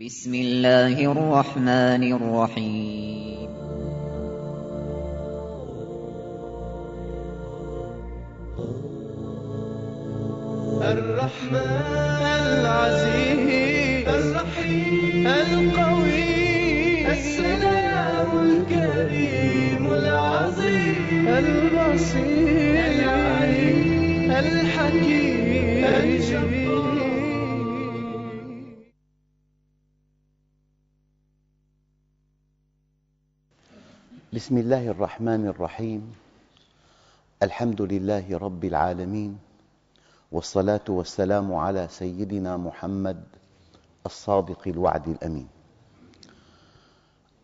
بسم الله الرحمن الرحيم. الرحمن العزيز الرحيم القوي السلام الكريم العظيم البصير العليم الحكيم الجبار. بسم الله الرحمن الرحيم. الحمد لله رب العالمين والصلاة والسلام على سيدنا محمد الصادق الوعد الأمين.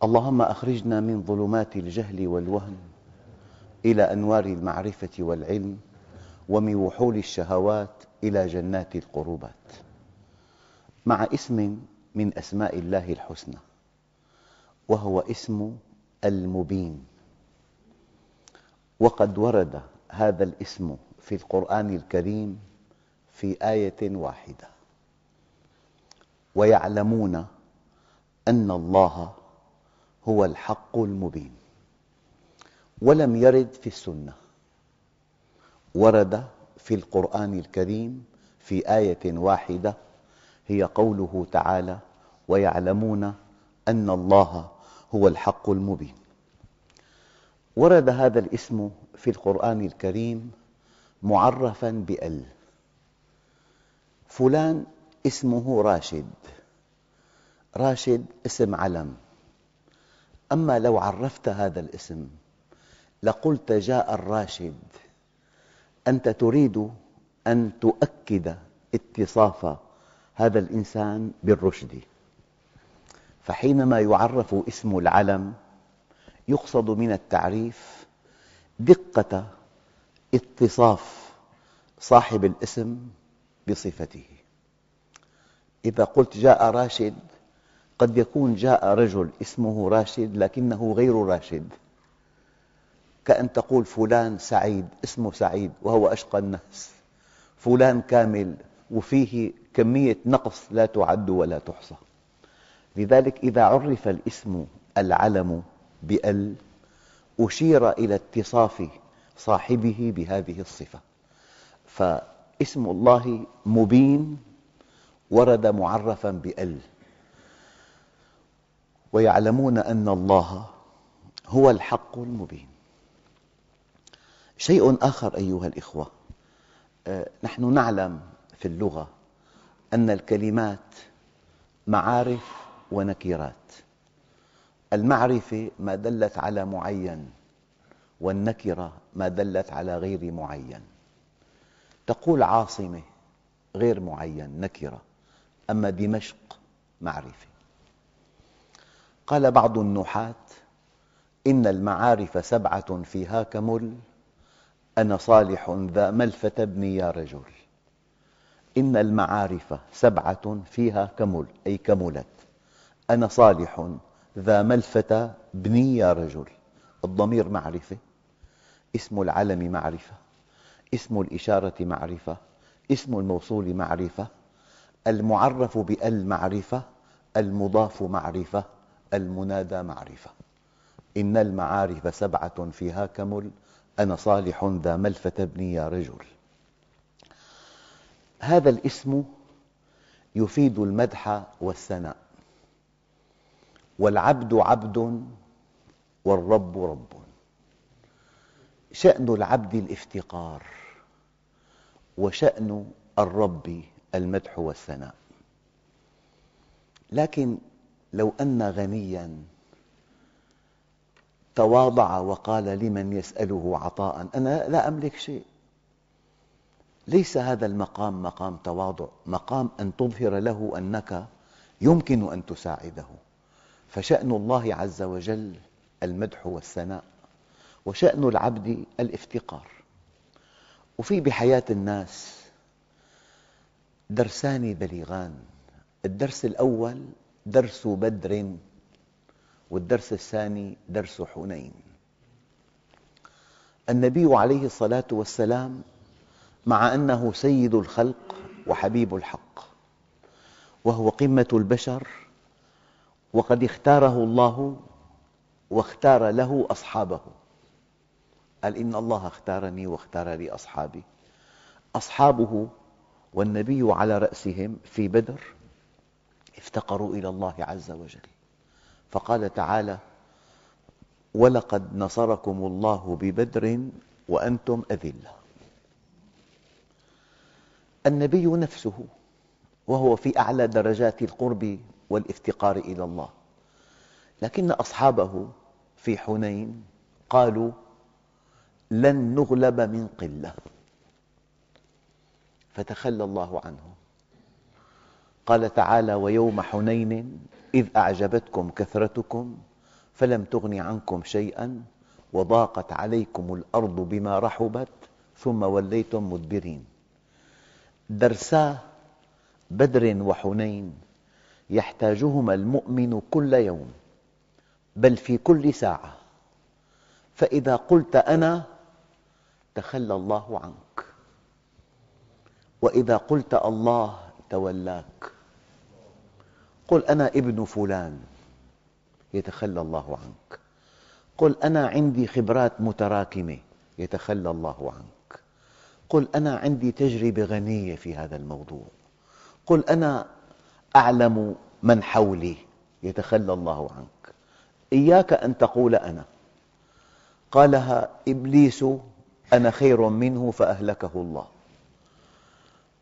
اللهم أخرجنا من ظلمات الجهل والوهم إلى أنوار المعرفة والعلم ومن وحول الشهوات إلى جنات القربات. مع اسم من أسماء الله الحسنى وهو اسم المبين. وقد ورد هذا الاسم في القرآن الكريم في آية واحدة. ويعلمون أن الله هو الحق المبين. ولم يرد في السنة. ورد في القرآن الكريم في آية واحدة هي قوله تعالى ويعلمون أن الله هو الحق المبين. ورد هذا الاسم في القرآن الكريم معرفا بأل. فلان اسمه راشد. راشد اسم علم. أما لو عرفت هذا الاسم لقلت جاء الراشد. أنت تريد أن تؤكد اتصاف هذا الإنسان بالرشد. فحينما يعرف اسم العلم يقصد من التعريف دقة اتصاف صاحب الاسم بصفته. إذا قلت جاء راشد قد يكون جاء رجل اسمه راشد لكنه غير راشد. كأن تقول فلان سعيد اسمه سعيد وهو أشقى الناس. فلان كامل وفيه كمية نقص لا تعد ولا تحصى. لذلك إذا عرف الاسم العلم بأل أشير إلى اتصاف صاحبه بهذه الصفة. فاسم الله مبين ورد معرفا بأل. ويعلمون أن الله هو الحق المبين. شيء آخر أيها الإخوة نحن نعلم في اللغة أن الكلمات معارف ونكرات المعرفة ما دلت على معين والنكرة ما دلت على غير معين. تقول عاصمة غير معين نكرة. أما دمشق معرفة. قال بعض النحاة إن المعارف سبعة فيها كمل أنا صالح ذا ملفة ابني يا رجل. إن المعارف سبعة فيها كمل أي كملت. أنا صالح ذا ملفة ابني يا رجل. الضمير معرفة اسم العلم معرفة اسم الإشارة معرفة اسم الموصول معرفة المعرف بأل معرفة المضاف معرفة المنادى معرفة. إن المعارف سبعة فيها كمل أنا صالح ذا ملفة ابني يا رجل. هذا الاسم يفيد المدح والثناء. والعبد عبد والرب رب. شأن العبد الافتقار وشأن الرب المدح والثناء. لكن لو أن غنياً تواضع وقال لمن يسأله عطاء أنا لا أملك شيء. ليس هذا المقام مقام تواضع مقام أن تظهر له أنك يمكن أن تساعده. فشأن الله عز وجل المدح والثناء وشأن العبد الافتقار. وفي بحياة الناس درسان بليغان الدرس الأول درس بدر والدرس الثاني درس حنين. النبي عليه الصلاة والسلام مع أنه سيد الخلق وحبيب الحق وهو قمة البشر وقد اختاره الله واختار له أصحابه. قال إن الله اختارني واختار لي أصحابي. أصحابه والنبي على رأسهم في بدر افتقروا إلى الله عز وجل. فقال تعالى ولقد نصركم الله ببدر وأنتم أذلة. النبي نفسه وهو في أعلى درجات القرب والافتقار إلى الله. لكن أصحابه في حنين قالوا لن نغلب من قلة. فتخلى الله عنهم. قال تعالى ويوم حنين إذ أعجبتكم كثرتكم فلم تغن عنكم شيئا وضاقت عليكم الأرض بما رحبت ثم وليتم مدبرين. درسا بدر وحنين يحتاجهما المؤمن كل يوم بل في كل ساعة. فإذا قلت أنا تخلى الله عنك. وإذا قلت الله تولاك. قل أنا ابن فلان يتخلى الله عنك. قل أنا عندي خبرات متراكمة يتخلى الله عنك. قل أنا عندي تجربة غنية في هذا الموضوع. قل أنا أعلم من حولي يتخلى الله عنك. إياك أن تقول أنا. قالها إبليس أنا خير منه فأهلكه الله.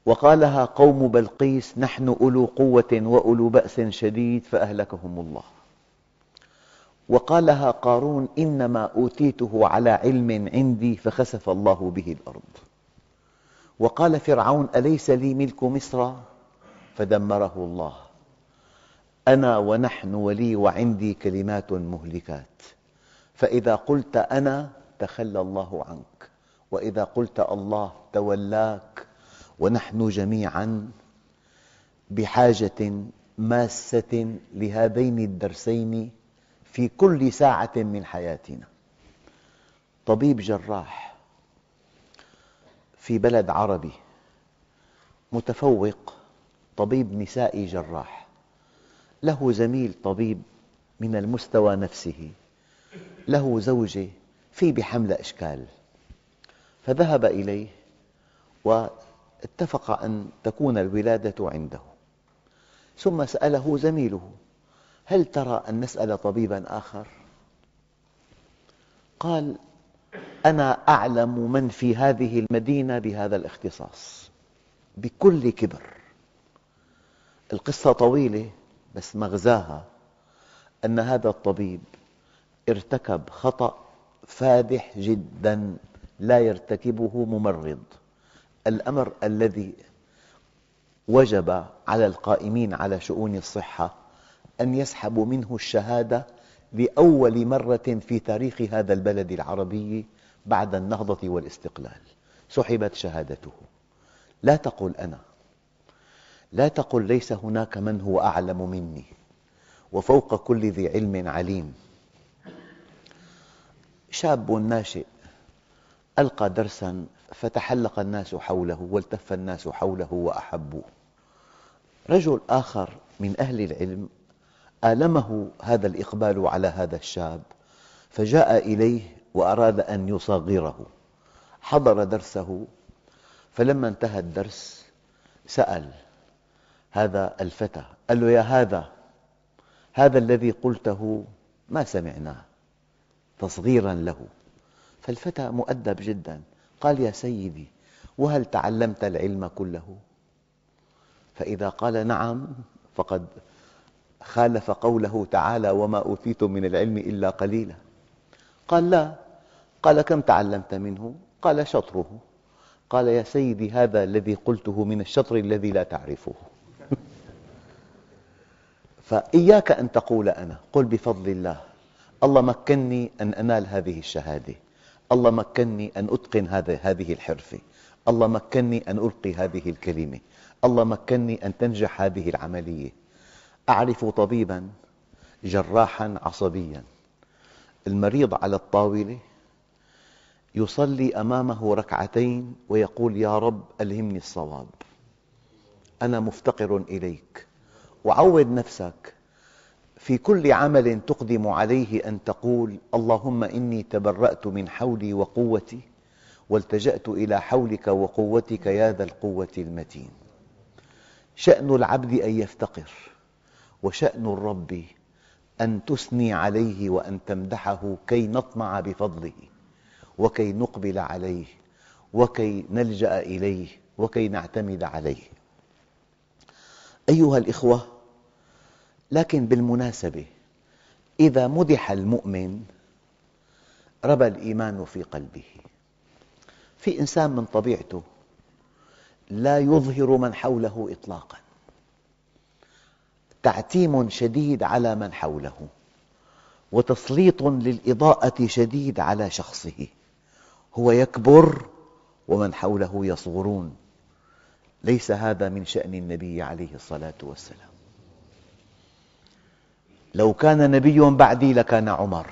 وقالها قوم بلقيس نحن أولو قوة وأولو بأس شديد فأهلكهم الله. وقالها قارون إنما أوتيته على علم عندي فخسف الله به الأرض. وقال فرعون أليس لي ملك مصر؟ فدمره الله. أنا ونحن ولي وعندي كلمات مهلكات. فإذا قلت أنا تخلى الله عنك. وإذا قلت الله تولاك. ونحن جميعا بحاجة ماسة لهذين الدرسين في كل ساعة من حياتنا. طبيب جراح في بلد عربي متفوق طبيب نسائي جراح. له زميل طبيب من المستوى نفسه. له زوجة في بحملة إشكال. فذهب إليه واتفق أن تكون الولادة عنده. ثم سأله زميله هل ترى أن نسأل طبيبا آخر؟ قال أنا أعلم من في هذه المدينة بهذا الاختصاص بكل كبر. القصة طويلة بس مغزاها. أن هذا الطبيب ارتكب خطأ فادح جدا لا يرتكبه ممرض. الأمر الذي وجب على القائمين على شؤون الصحة أن يسحبوا منه الشهادة لأول مرة في تاريخ هذا البلد العربي بعد النهضة والاستقلال. سحبت شهادته. لا تقل أنا. لا تقل ليس هناك من هو أعلم مني. وفوق كل ذي علم عليم. شاب ناشئ ألقى درسا فتحلق الناس حوله والتف الناس حوله وأحبوه. رجل آخر من أهل العلم آلمه هذا الإقبال على هذا الشاب فجاء إليه وأراد أن يصغره. حضر درسه فلما انتهى الدرس سأل هذا الفتى. قال له يا هذا هذا الذي قلته ما سمعناه تصغيرا له. فالفتى مؤدب جدا. قال يا سيدي وهل تعلمت العلم كله؟ فإذا قال نعم فقد خالف قوله تعالى وما أوتيتم من العلم إلا قليلا. قال لا. قال كم تعلمت منه؟ قال شطره. قال يا سيدي هذا الذي قلته من الشطر الذي لا تعرفه. فإياك أن تقول أنا قل بفضل الله. الله مكنني أن أنال هذه الشهادة. الله مكنني أن أتقن هذه الحرفة. الله مكنني أن ألقي هذه الكلمة. الله مكنني أن تنجح هذه العملية. أعرف طبيبا جراحا عصبيا. المريض على الطاولة يصلي أمامه ركعتين ويقول يا رب ألهمني الصواب. أنا مفتقر إليك. وعود نفسك في كل عمل تقدم عليه أن تقول اللهم إني تبرأت من حولي وقوتي والتجأت إلى حولك وقوتك يا ذا القوة المتين. شأن العبد أن يفتقر وشأن الرب أن تثني عليه وأن تمدحه كي نطمع بفضله وكي نقبل عليه وكي نلجأ إليه وكي نعتمد عليه. أيها الأخوة لكن بالمناسبة إذا مدح المؤمن ربى الإيمان في قلبه. في إنسان من طبيعته لا يظهر من حوله إطلاقا. تعتيم شديد على من حوله وتسليط للإضاءة شديد على شخصه. هو يكبر ومن حوله يصغرون. ليس هذا من شأن النبي عليه الصلاة والسلام. لو كان نبي بعدي لكان عمر.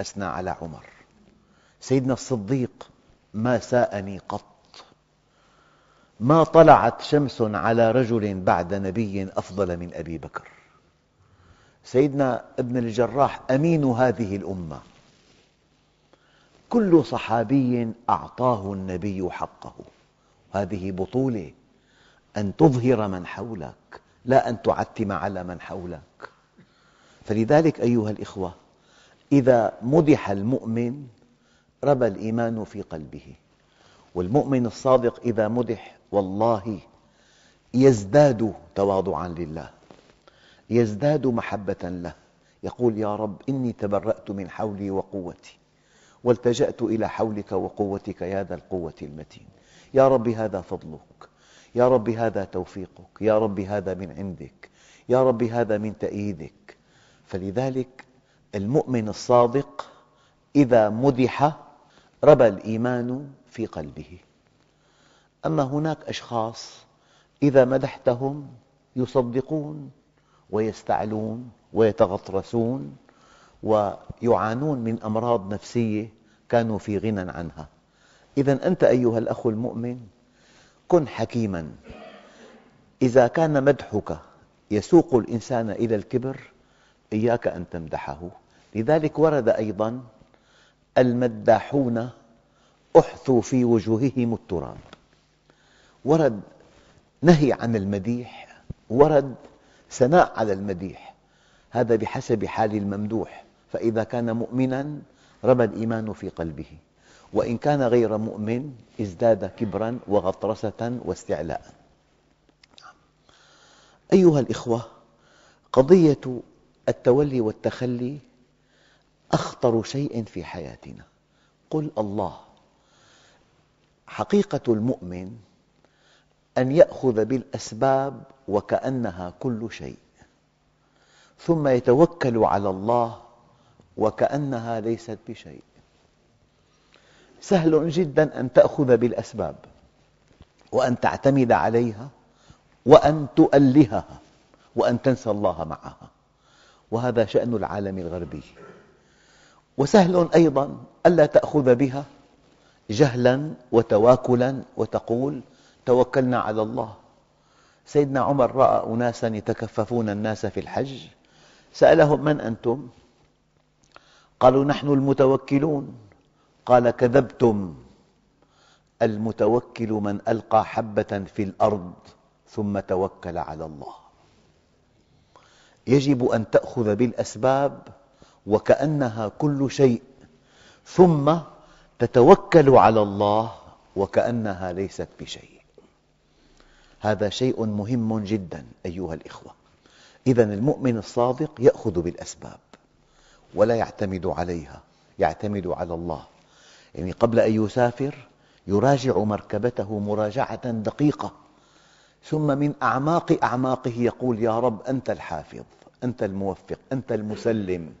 أثنى على عمر. سيدنا الصديق ما ساءني قط. ما طلعت شمس على رجل بعد نبي أفضل من أبي بكر. سيدنا ابن الجراح أمين هذه الأمة. كل صحابي أعطاه النبي حقه. هذه بطولة أن تظهر من حولك لا أن تعتم على من حولك. فلذلك أيها الأخوة إذا مدح المؤمن ربى الإيمان في قلبه والمؤمن الصادق إذا مدح والله يزداد تواضعا لله يزداد محبة له يقول يا رب إني تبرأت من حولي وقوتي والتجأت إلى حولك وقوتك يا ذا القوة المتين. يا رب هذا فضلك يا رب هذا توفيقك يا رب هذا من عندك يا رب هذا من تأييدك فلذلك المؤمن الصادق إذا مدح ربى الإيمان في قلبه. أما هناك أشخاص إذا مدحتهم يصدقون ويستعلون ويتغطرسون ويعانون من أمراض نفسية كانوا في غنى عنها. إذا أنت أيها الأخ المؤمن كن حكيما. إذا كان مدحك يسوق الإنسان إلى الكبر إياك أن تمدحه. لذلك ورد أيضا المداحون أحثوا في وجوههم التراب. ورد نهي عن المديح ورد ثناء على المديح. هذا بحسب حال الممدوح. فإذا كان مؤمنا ربى الإيمان في قلبه. وإن كان غير مؤمن ازداد كبرا وغطرسة واستعلاء. أيها الأخوة قضية التولي والتخلي أخطر شيء في حياتنا. قل الله. حقيقة المؤمن أن يأخذ بالأسباب وكأنها كل شيء ثم يتوكل على الله وكأنها ليست بشيء. سهل جدا أن تأخذ بالأسباب وأن تعتمد عليها وأن تؤلهها وأن تنسى الله معها. وهذا شأن العالم الغربي. وسهل أيضا ألا تأخذ بها جهلا وتواكلا وتقول توكلنا على الله. سيدنا عمر رأى أناسا يتكففون الناس في الحج. سألهم من أنتم؟ قالوا نحن المتوكلون. قال كذبتم. المتوكل من ألقى حبة في الأرض ثم توكل على الله. يجب أن تأخذ بالأسباب وكأنها كل شيء ثم تتوكل على الله وكأنها ليست بشيء. هذا شيء مهم جدا أيها الأخوة. إذا المؤمن الصادق يأخذ بالأسباب ولا يعتمد عليها يعتمد على الله. يعني قبل أن يسافر يراجع مركبته مراجعة دقيقة. ثم من أعماق أعماقه يقول يا رب أنت الحافظ أنت الموفق أنت المسلم.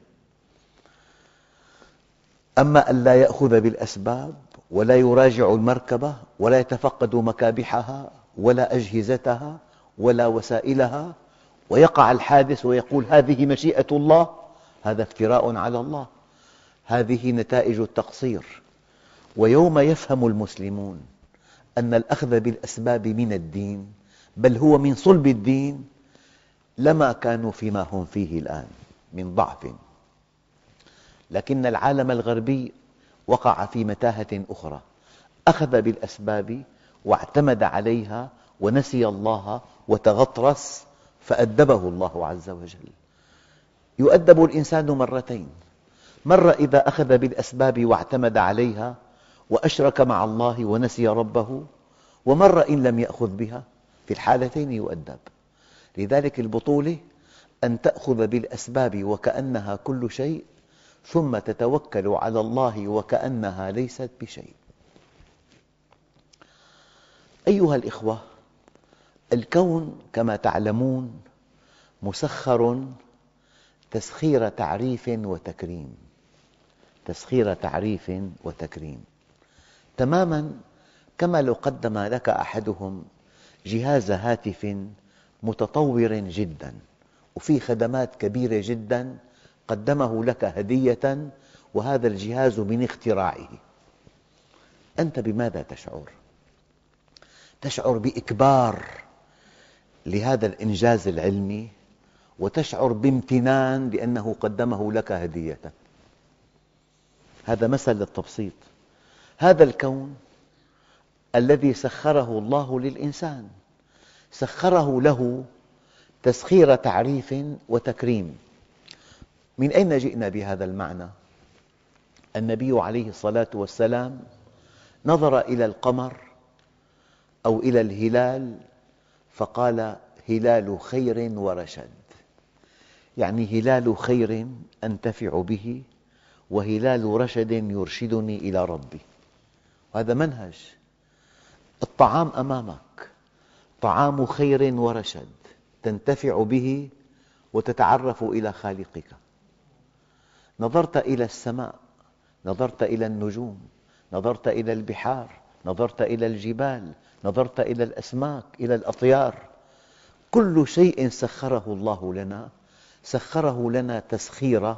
أما أن لا يأخذ بالأسباب ولا يراجع المركبة ولا يتفقد مكابحها ولا أجهزتها ولا وسائلها ويقع الحادث ويقول هذه مشيئة الله هذا افتراء على الله هذه نتائج التقصير. ويوم يفهم المسلمون أن الأخذ بالأسباب من الدين بل هو من صلب الدين لما كانوا فيما هم فيه الآن من ضعف. لكن العالم الغربي وقع في متاهة أخرى. أخذ بالأسباب واعتمد عليها ونسي الله وتغطرس فأدبه الله عز وجل. يؤدب الإنسان مرتين. مرة إذا أخذ بالأسباب واعتمد عليها وأشرك مع الله ونسي ربه ومرة إن لم يأخذ بها في الحالتين يؤدب. لذلك البطولة أن تأخذ بالأسباب وكأنها كل شيء ثم تتوكل على الله وكأنها ليست بشيء. أيها الإخوة الكون كما تعلمون مسخر تسخير تعريف وتكريم. تسخير تعريف وتكريم. تماما كما لو قدم لك أحدهم جهاز هاتف متطور جدا وفيه خدمات كبيرة جدا قدمه لك هدية وهذا الجهاز من اختراعه. أنت بماذا تشعر؟ تشعر بإكبار لهذا الإنجاز العلمي وتشعر بامتنان لأنه قدمه لك هدية. هذا مثل للتبسيط. هذا الكون الذي سخره الله للإنسان. سخره له تسخير تعريف وتكريم. من أين جئنا بهذا المعنى؟ النبي عليه الصلاة والسلام نظر إلى القمر أو إلى الهلال فقال هلال خير ورشد. يعني هلال خير أنتفع به وهلال رشد يرشدني إلى ربي. وهذا منهج. الطعام أمامك. طعام خير ورشد تنتفع به وتتعرف إلى خالقك. نظرت إلى السماء نظرت إلى النجوم نظرت إلى البحار نظرت إلى الجبال نظرت إلى الأسماك إلى الأطيار. كل شيء سخره الله لنا سخره لنا تسخير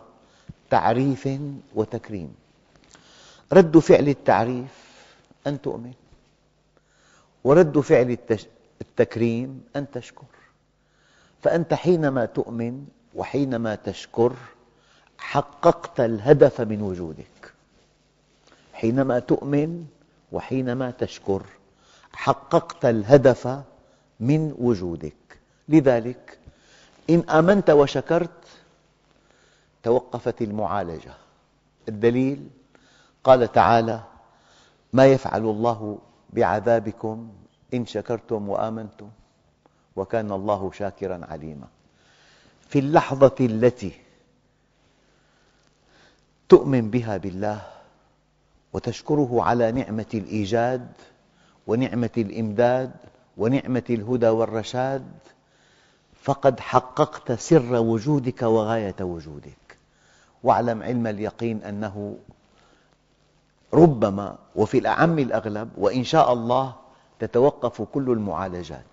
تعريف وتكريم. رد فعل التعريف أن تؤمن. ورد فعل التكريم أن تشكر. فأنت حينما تؤمن وحينما تشكر حققت الهدف من وجودك. حينما تؤمن وحينما تشكر حققت الهدف من وجودك. لذلك إن آمنت وشكرت توقفت المعالجة. الدليل قال تعالى ما يفعل الله بعذابكم إن شكرتم وآمنتم وكان الله شاكرا عليما. في اللحظة التي تؤمن بها بالله وتشكره على نعمة الإيجاد ونعمة الإمداد ونعمة الهدى والرشاد فقد حققت سر وجودك وغاية وجودك. واعلم علم اليقين أنه ربما وفي الأعم الأغلب وإن شاء الله تتوقف كل المعالجات.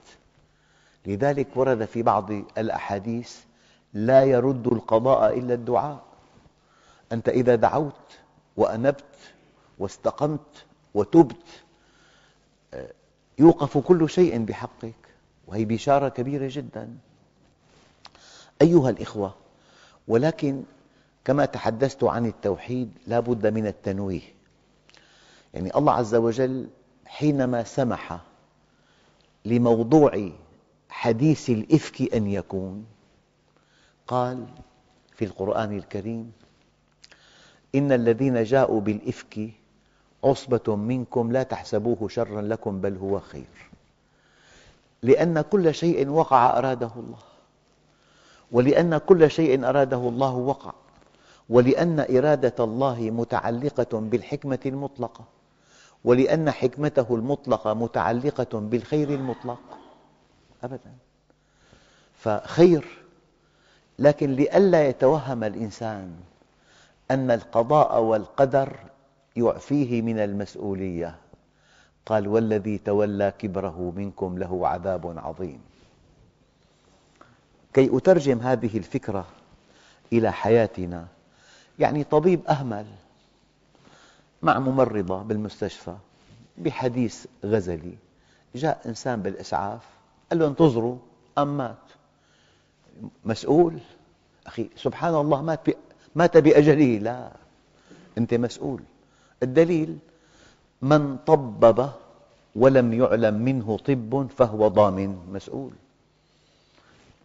لذلك ورد في بعض الأحاديث لا يرد القضاء إلا الدعاء. أنت إذا دعوت وأنبت واستقمت وتبت يوقف كل شيء بحقك. وهي بشارة كبيرة جدا. أيها الإخوة ولكن كما تحدثت عن التوحيد لا بد من التنويه. يعني الله عز وجل حينما سمح لموضوع حديث الإفك أن يكون قال في القرآن الكريم إن الذين جاءوا بالإفك عصبة منكم لا تحسبوه شرا لكم بل هو خير لأن كل شيء وقع أراده الله ولأن كل شيء أراده الله وقع ولأن إرادة الله متعلقة بالحكمة المطلقة. ولأن حكمته المطلقة متعلقة بالخير المطلق. أبدا. فخير لكن لئلا يتوهم الإنسان أن القضاء والقدر يعفيه من المسؤولية. قال والذي تولى كبره منكم له عذاب عظيم. كي أترجم هذه الفكرة إلى حياتنا يعني طبيب أهمل مع ممرضة بالمستشفى بحديث غزلي. جاء إنسان بالإسعاف قال له انتظروا أم مات؟ مسؤول؟ أخي سبحان الله مات, مات بأجله. لا أنت مسؤول. الدليل من طبب ولم يعلم منه طب فهو ضامن مسؤول.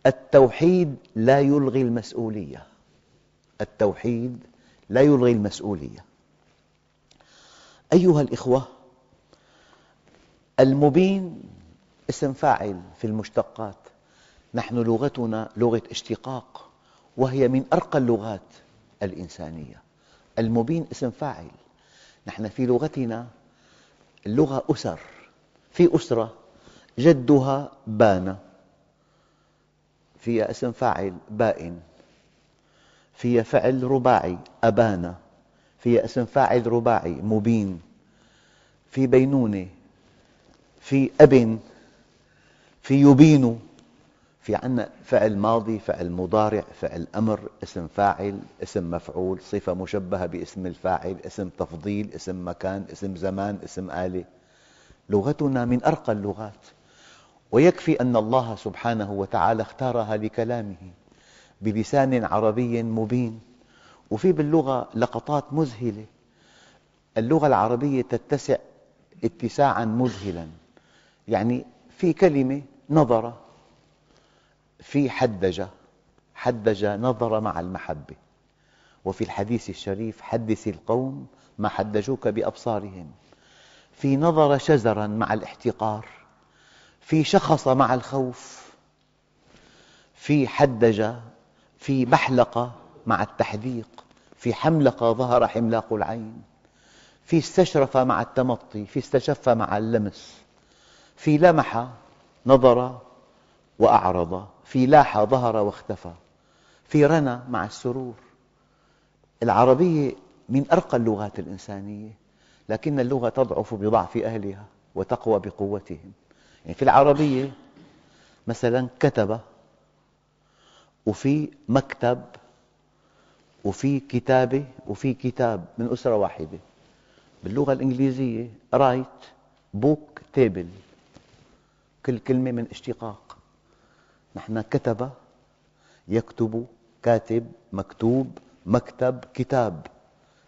التوحيد لا يلغي المسؤولية. التوحيد لا يلغي المسؤولية. أيها الإخوة المبين اسم فاعل في المشتقات. نحن لغتنا لغة اشتقاق وهي من أرقى اللغات الإنسانية. المبين اسم فاعل. نحن في لغتنا اللغة أسر. في أسرة جدها بان فيها اسم فاعل بائن. فيها فعل رباعي أبان فيها اسم فاعل رباعي مبين في بينونة في أب في يبين في عندنا فعل ماضي فعل مضارع فعل أمر اسم فاعل اسم مفعول صفة مشبهة باسم الفاعل اسم تفضيل اسم مكان اسم زمان اسم آلة. لغتنا من أرقى اللغات. ويكفي أن الله سبحانه وتعالى اختارها لكلامه بلسان عربي مبين. وفي باللغة لقطات مذهلة. اللغة العربية تتسع اتساعا مذهلا. يعني في كلمة نظر في حدج حدج نظر مع المحبة. وفي الحديث الشريف حدث القوم ما حدجوك بأبصارهم. في نظر شزرا مع الاحتقار. في شخص مع الخوف. في حدج في بحلق مع التحديق في حملق ظهر حملاق العين في استشرف مع التمطي في استشف مع اللمس في لمح نظر وأعرض في لاح ظهر واختفى في رنى مع السرور. العربية من أرقى اللغات الإنسانية لكن اللغة تضعف بضعف أهلها وتقوى بقوتهم. يعني في العربية مثلا كتب وفي مكتب وفي كتابة وفي كتاب من أسرة واحدة. باللغة الإنجليزية write book table. كل كلمة من اشتقاق. نحن كتب يكتب كاتب مكتوب مكتب كتاب.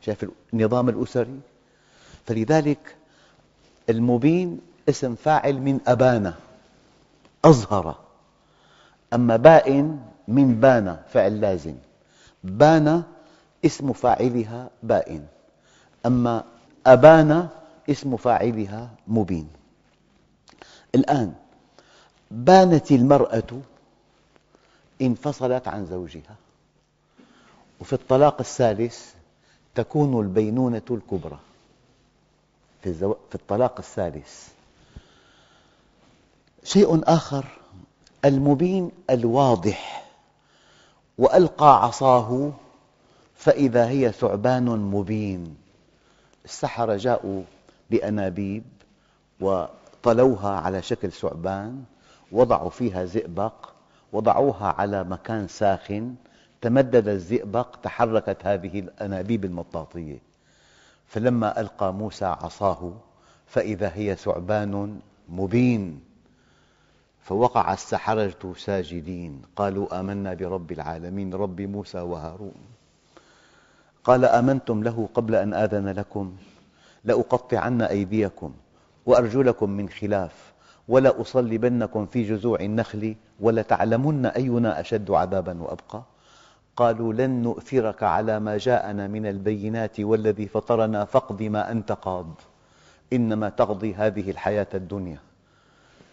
شايف النظام الأسري؟ فلذلك المبين اسم فاعل من أبان أظهر. أما بائن من بان فعل لازم. بان اسم فاعلها بائن. أما أبان اسم فاعلها مبين. الآن بانت المرأة انفصلت عن زوجها. وفي الطلاق الثالث تكون البينونة الكبرى. في الطلاق الثالث. شيء آخر المبين الواضح. وألقى عصاه فإذا هي ثعبان مبين. السحرة جاءوا بأنابيب وطلوها على شكل ثعبان وضعوا فيها زئبق وضعوها على مكان ساخن. تمدد الزئبق تحركت هذه الأنابيب المطاطية. فلما ألقى موسى عصاه فإذا هي ثعبان مبين. فوقع السحرة ساجدين. قالوا آمنا برب العالمين رب موسى وهارون. قال آمنتم له قبل أن آذن لكم؟ لأقطعن أيديكم وأرجلكم من خلاف ولأصلبنكم في جذوع النخل ولتعلمن أينا أشد عذابا وأبقى. قالوا لن نؤثرك على ما جاءنا من البينات والذي فطرنا فاقض ما أنت قاض. إنما تقضي هذه الحياة الدنيا.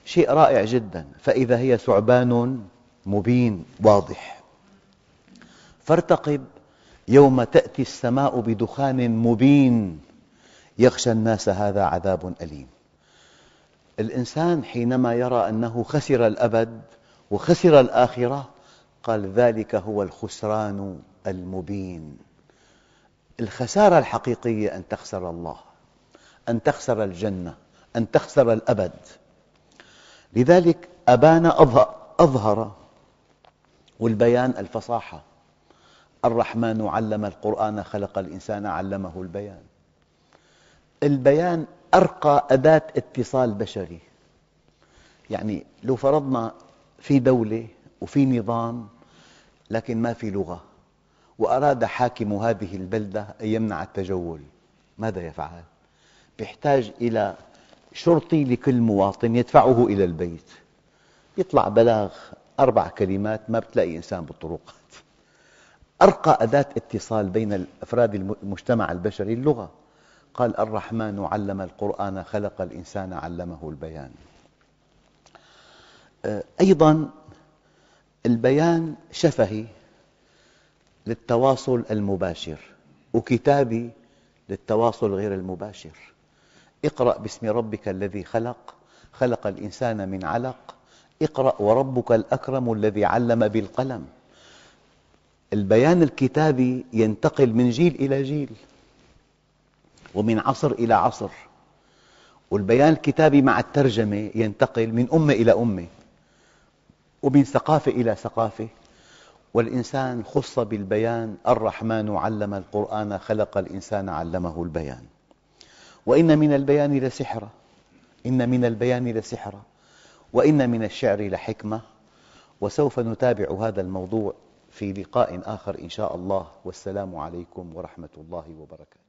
شيء رائع جدا. فإذا هي ثعبان مبين واضح. فارتقب يوم تأتي السماء بدخان مبين. يغشى الناس هذا عذاب أليم. الإنسان حينما يرى أنه خسر الأبد وخسر الآخرة قال ذلك هو الخسران المبين. الخسارة الحقيقية أن تخسر الله أن تخسر الجنة أن تخسر الأبد. لذلك أبان أظهر والبيان الفصاحة. الرحمن علم القرآن خلق الإنسان علمه البيان. البيان أرقى أداة اتصال بشري. يعني لو فرضنا في دولة وفي نظام لكن ما في لغة وأراد حاكم هذه البلدة أن يمنع التجول ماذا يفعل؟ يحتاج إلى شرطي لكل مواطن يدفعه إلى البيت. يطلع بلاغ أربع كلمات ما بتلاقي إنسان بالطرقات. أرقى أداة اتصال بين أفراد المجتمع البشري اللغة. قال الرحمن علم القرآن خلق الإنسان علمه البيان. آه، أيضا البيان شفهي للتواصل المباشر وكتابي للتواصل غير المباشر. اقرأ باسم ربك الذي خلق خلق الإنسان من علق. اقرأ وربك الأكرم الذي علم بالقلم. البيان الكتابي ينتقل من جيل إلى جيل ومن عصر إلى عصر. والبيان الكتابي مع الترجمة ينتقل من أمة إلى أمة ومن ثقافة إلى ثقافة. والإنسان خص بالبيان الرحمن علم القرآن خلق الإنسان علمه البيان. وإن من البيان لسحرا إن من البيان لسحرا وإن من الشعر لحكمة. وسوف نتابع هذا الموضوع في لقاء آخر إن شاء الله. والسلام عليكم ورحمة الله وبركاته.